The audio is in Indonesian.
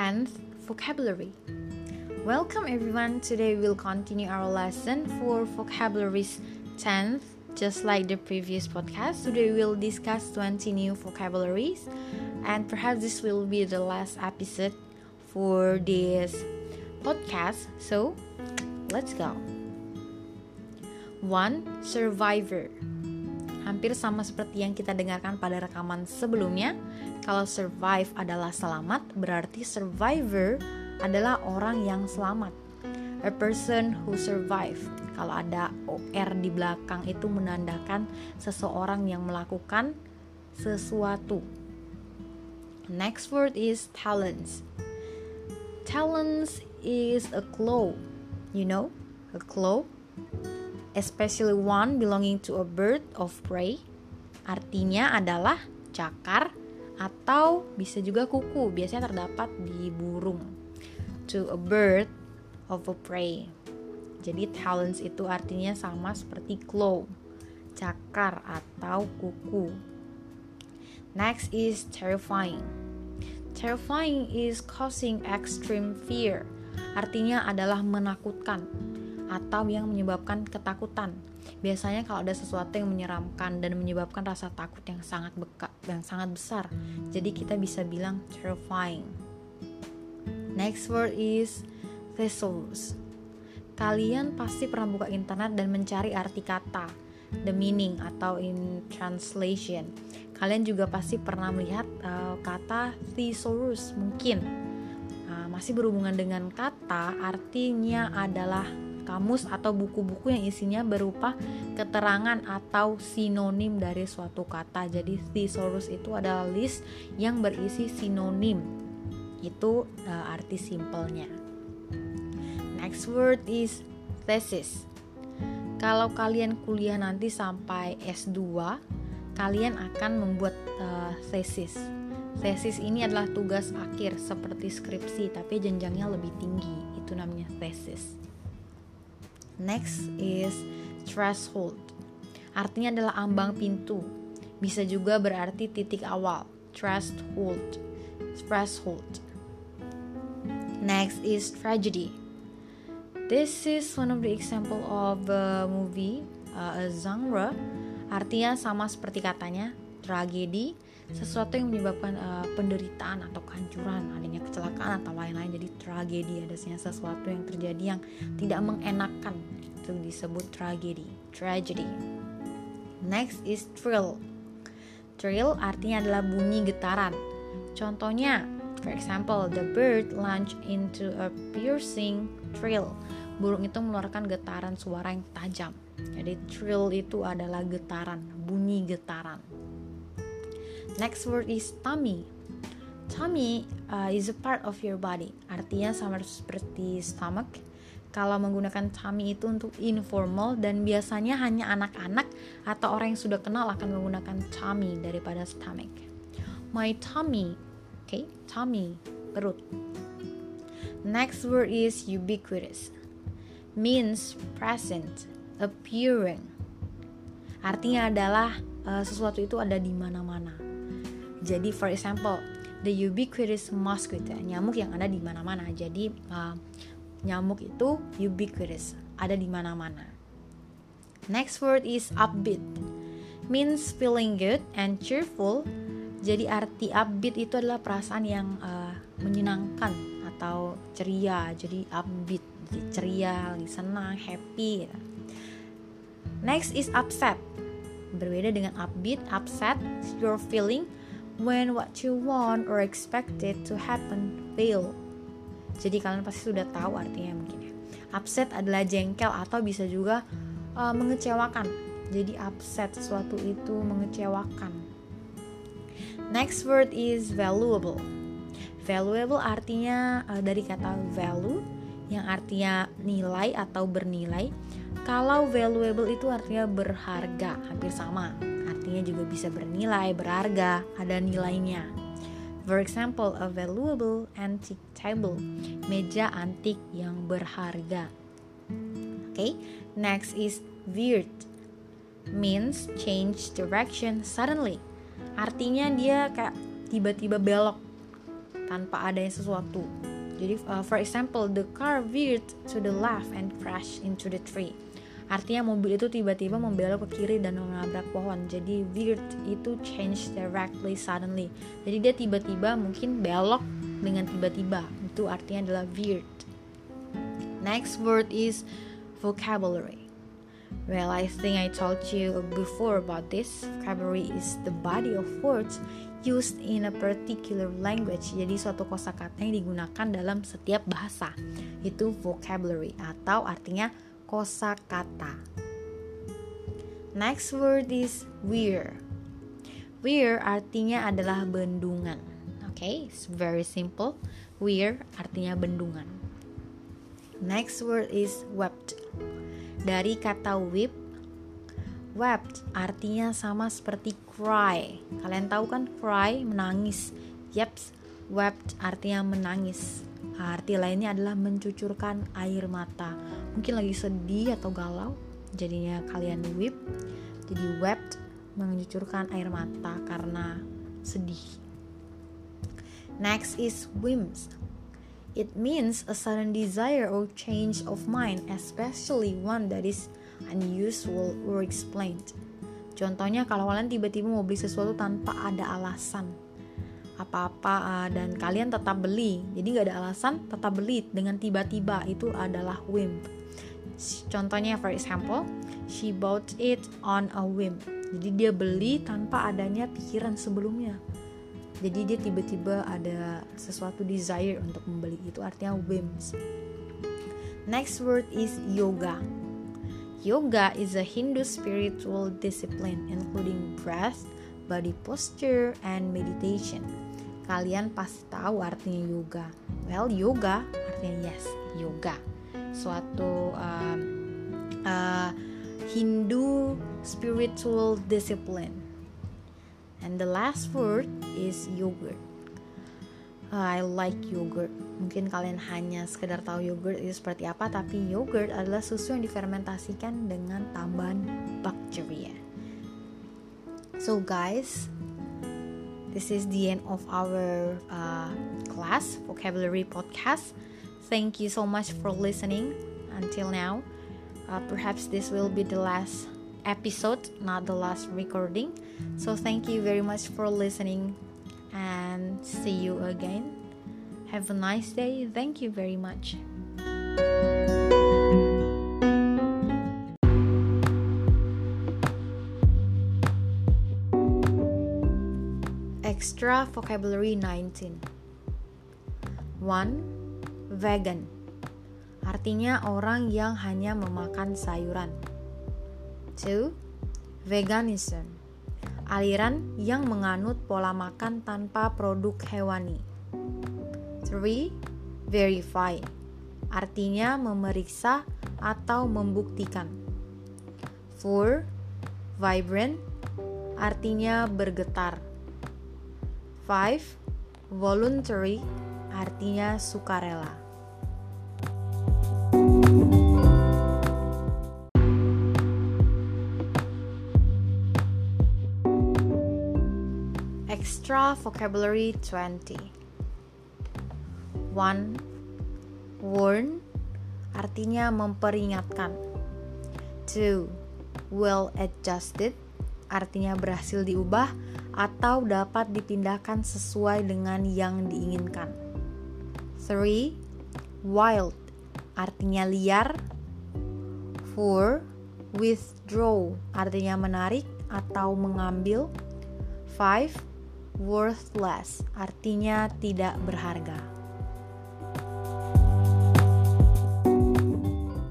10th vocabulary. Welcome everyone. Today we'll continue our lesson for vocabularies 10th. Just like the previous podcast, today we'll discuss 20 new vocabularies and perhaps this will be the last episode for this podcast. So, let's go. 1. Survivor hampir sama seperti yang kita dengarkan pada rekaman sebelumnya. Kalau survive adalah selamat, berarti survivor adalah orang yang selamat. A person who survive. Kalau ada OR di belakang itu menandakan seseorang yang melakukan sesuatu. Next word is talents. Talents is a claw. You know, a claw especially one belonging to a bird of prey, artinya adalah cakar atau bisa juga kuku, biasanya terdapat di burung. To a bird of a prey. Jadi talents itu artinya sama seperti claw, cakar atau kuku. Next is terrifying. Terrifying is causing extreme fear. Artinya adalah menakutkan atau yang menyebabkan ketakutan. Biasanya kalau ada sesuatu yang menyeramkan dan menyebabkan rasa takut yang sangat beka, yang sangat besar. Jadi kita bisa bilang terrifying. Next word is thesaurus. Kalian pasti pernah buka internet dan mencari arti kata, the meaning atau in translation. Kalian juga pasti pernah melihat uh, kata thesaurus mungkin uh, masih berhubungan dengan kata, artinya adalah kamus atau buku-buku yang isinya berupa keterangan atau sinonim dari suatu kata. Jadi thesaurus itu adalah list yang berisi sinonim. Itu uh, arti simpelnya. Next word is thesis. Kalau kalian kuliah nanti sampai S2, kalian akan membuat uh, thesis. Thesis ini adalah tugas akhir seperti skripsi, tapi jenjangnya lebih tinggi. Itu namanya thesis. Next is threshold. Artinya adalah ambang pintu. Bisa juga berarti titik awal. Threshold. Threshold. Next is tragedy. This is one of the example of a movie, uh, a genre. Artinya sama seperti katanya, tragedi sesuatu yang menyebabkan uh, penderitaan atau kehancuran, adanya kecelakaan atau lain-lain. Jadi tragedi adanya sesuatu yang terjadi yang tidak mengenakan itu disebut tragedi, tragedy. Next is thrill. Thrill artinya adalah bunyi getaran. Contohnya, for example, the bird launched into a piercing thrill. Burung itu mengeluarkan getaran suara yang tajam. Jadi thrill itu adalah getaran, bunyi getaran. Next word is tummy. Tummy uh, is a part of your body. Artinya sama seperti stomach. Kalau menggunakan tummy itu untuk informal dan biasanya hanya anak-anak atau orang yang sudah kenal akan menggunakan tummy daripada stomach. My tummy, okay, tummy, perut. Next word is ubiquitous. Means present, appearing. Artinya adalah uh, sesuatu itu ada di mana-mana jadi for example, the ubiquitous mosquito, nyamuk yang ada di mana-mana. Jadi uh, nyamuk itu ubiquitous, ada di mana-mana. Next word is upbeat. Means feeling good and cheerful. Jadi arti upbeat itu adalah perasaan yang uh, menyenangkan atau ceria. Jadi upbeat, jadi ceria, senang, happy. Next is upset. Berbeda dengan upbeat, upset, you're feeling when what you want or expected to happen fail. Jadi kalian pasti sudah tahu artinya mungkin ya. Upset adalah jengkel atau bisa juga uh, mengecewakan. Jadi upset sesuatu itu mengecewakan. Next word is valuable. Valuable artinya uh, dari kata value yang artinya nilai atau bernilai. Kalau valuable itu artinya berharga, hampir sama artinya juga bisa bernilai, berharga, ada nilainya. For example, a valuable antique table, meja antik yang berharga. Oke, okay? next is veered, means change direction suddenly. Artinya dia kayak tiba-tiba belok. tanpa adanya sesuatu. Jadi uh, for example, the car veered to the left and crashed into the tree. Artinya mobil itu tiba-tiba membelok ke kiri dan menabrak pohon. Jadi veered itu change directly suddenly. Jadi dia tiba-tiba mungkin belok dengan tiba-tiba. Itu artinya adalah veered. Next word is vocabulary. Well, I think I told you before about this. Vocabulary is the body of words used in a particular language. Jadi suatu kosakata yang digunakan dalam setiap bahasa. Itu vocabulary atau artinya kosakata. Next word is weir. Weir artinya adalah bendungan. Oke, okay, it's very simple. Weir artinya bendungan. Next word is wept. Dari kata weep, wept artinya sama seperti cry. Kalian tahu kan cry menangis. Yeps, wept artinya menangis. Arti lainnya adalah mencucurkan air mata. Mungkin lagi sedih atau galau, jadinya kalian weep. Jadi wept mencucurkan air mata karena sedih. Next is whims. It means a sudden desire or change of mind, especially one that is unusual or explained. Contohnya kalau kalian tiba-tiba mau beli sesuatu tanpa ada alasan apa-apa uh, dan kalian tetap beli jadi nggak ada alasan tetap beli dengan tiba-tiba itu adalah whim contohnya for example she bought it on a whim. Jadi dia beli tanpa adanya pikiran sebelumnya. Jadi dia tiba-tiba ada sesuatu desire untuk membeli. Itu artinya whims. Next word is yoga. Yoga is a Hindu spiritual discipline including breath body posture and meditation. Kalian pasti tahu artinya yoga. Well, yoga artinya yes, yoga. Suatu uh, uh, Hindu spiritual discipline. And the last word is yogurt. I like yogurt. Mungkin kalian hanya sekedar tahu yogurt itu seperti apa, tapi yogurt adalah susu yang difermentasikan dengan tambahan bakteria. So guys, this is the end of our uh, class vocabulary podcast thank you so much for listening until now. Uh, perhaps this will be the last episode not the last recording. So thank you very much for listening and see you again. Have a nice day. Thank you very much. Extra vocabulary 19 1. Vegan Artinya orang yang hanya memakan sayuran 2. Veganism Aliran yang menganut pola makan tanpa produk hewani 3. Verify Artinya memeriksa atau membuktikan 4. Vibrant Artinya bergetar 5. Voluntary artinya sukarela. Extra vocabulary 20 1. Warn artinya memperingatkan 2. Well adjusted artinya berhasil diubah atau dapat dipindahkan sesuai dengan yang diinginkan. 3. Wild artinya liar. 4. Withdraw artinya menarik atau mengambil. 5. Worthless artinya tidak berharga.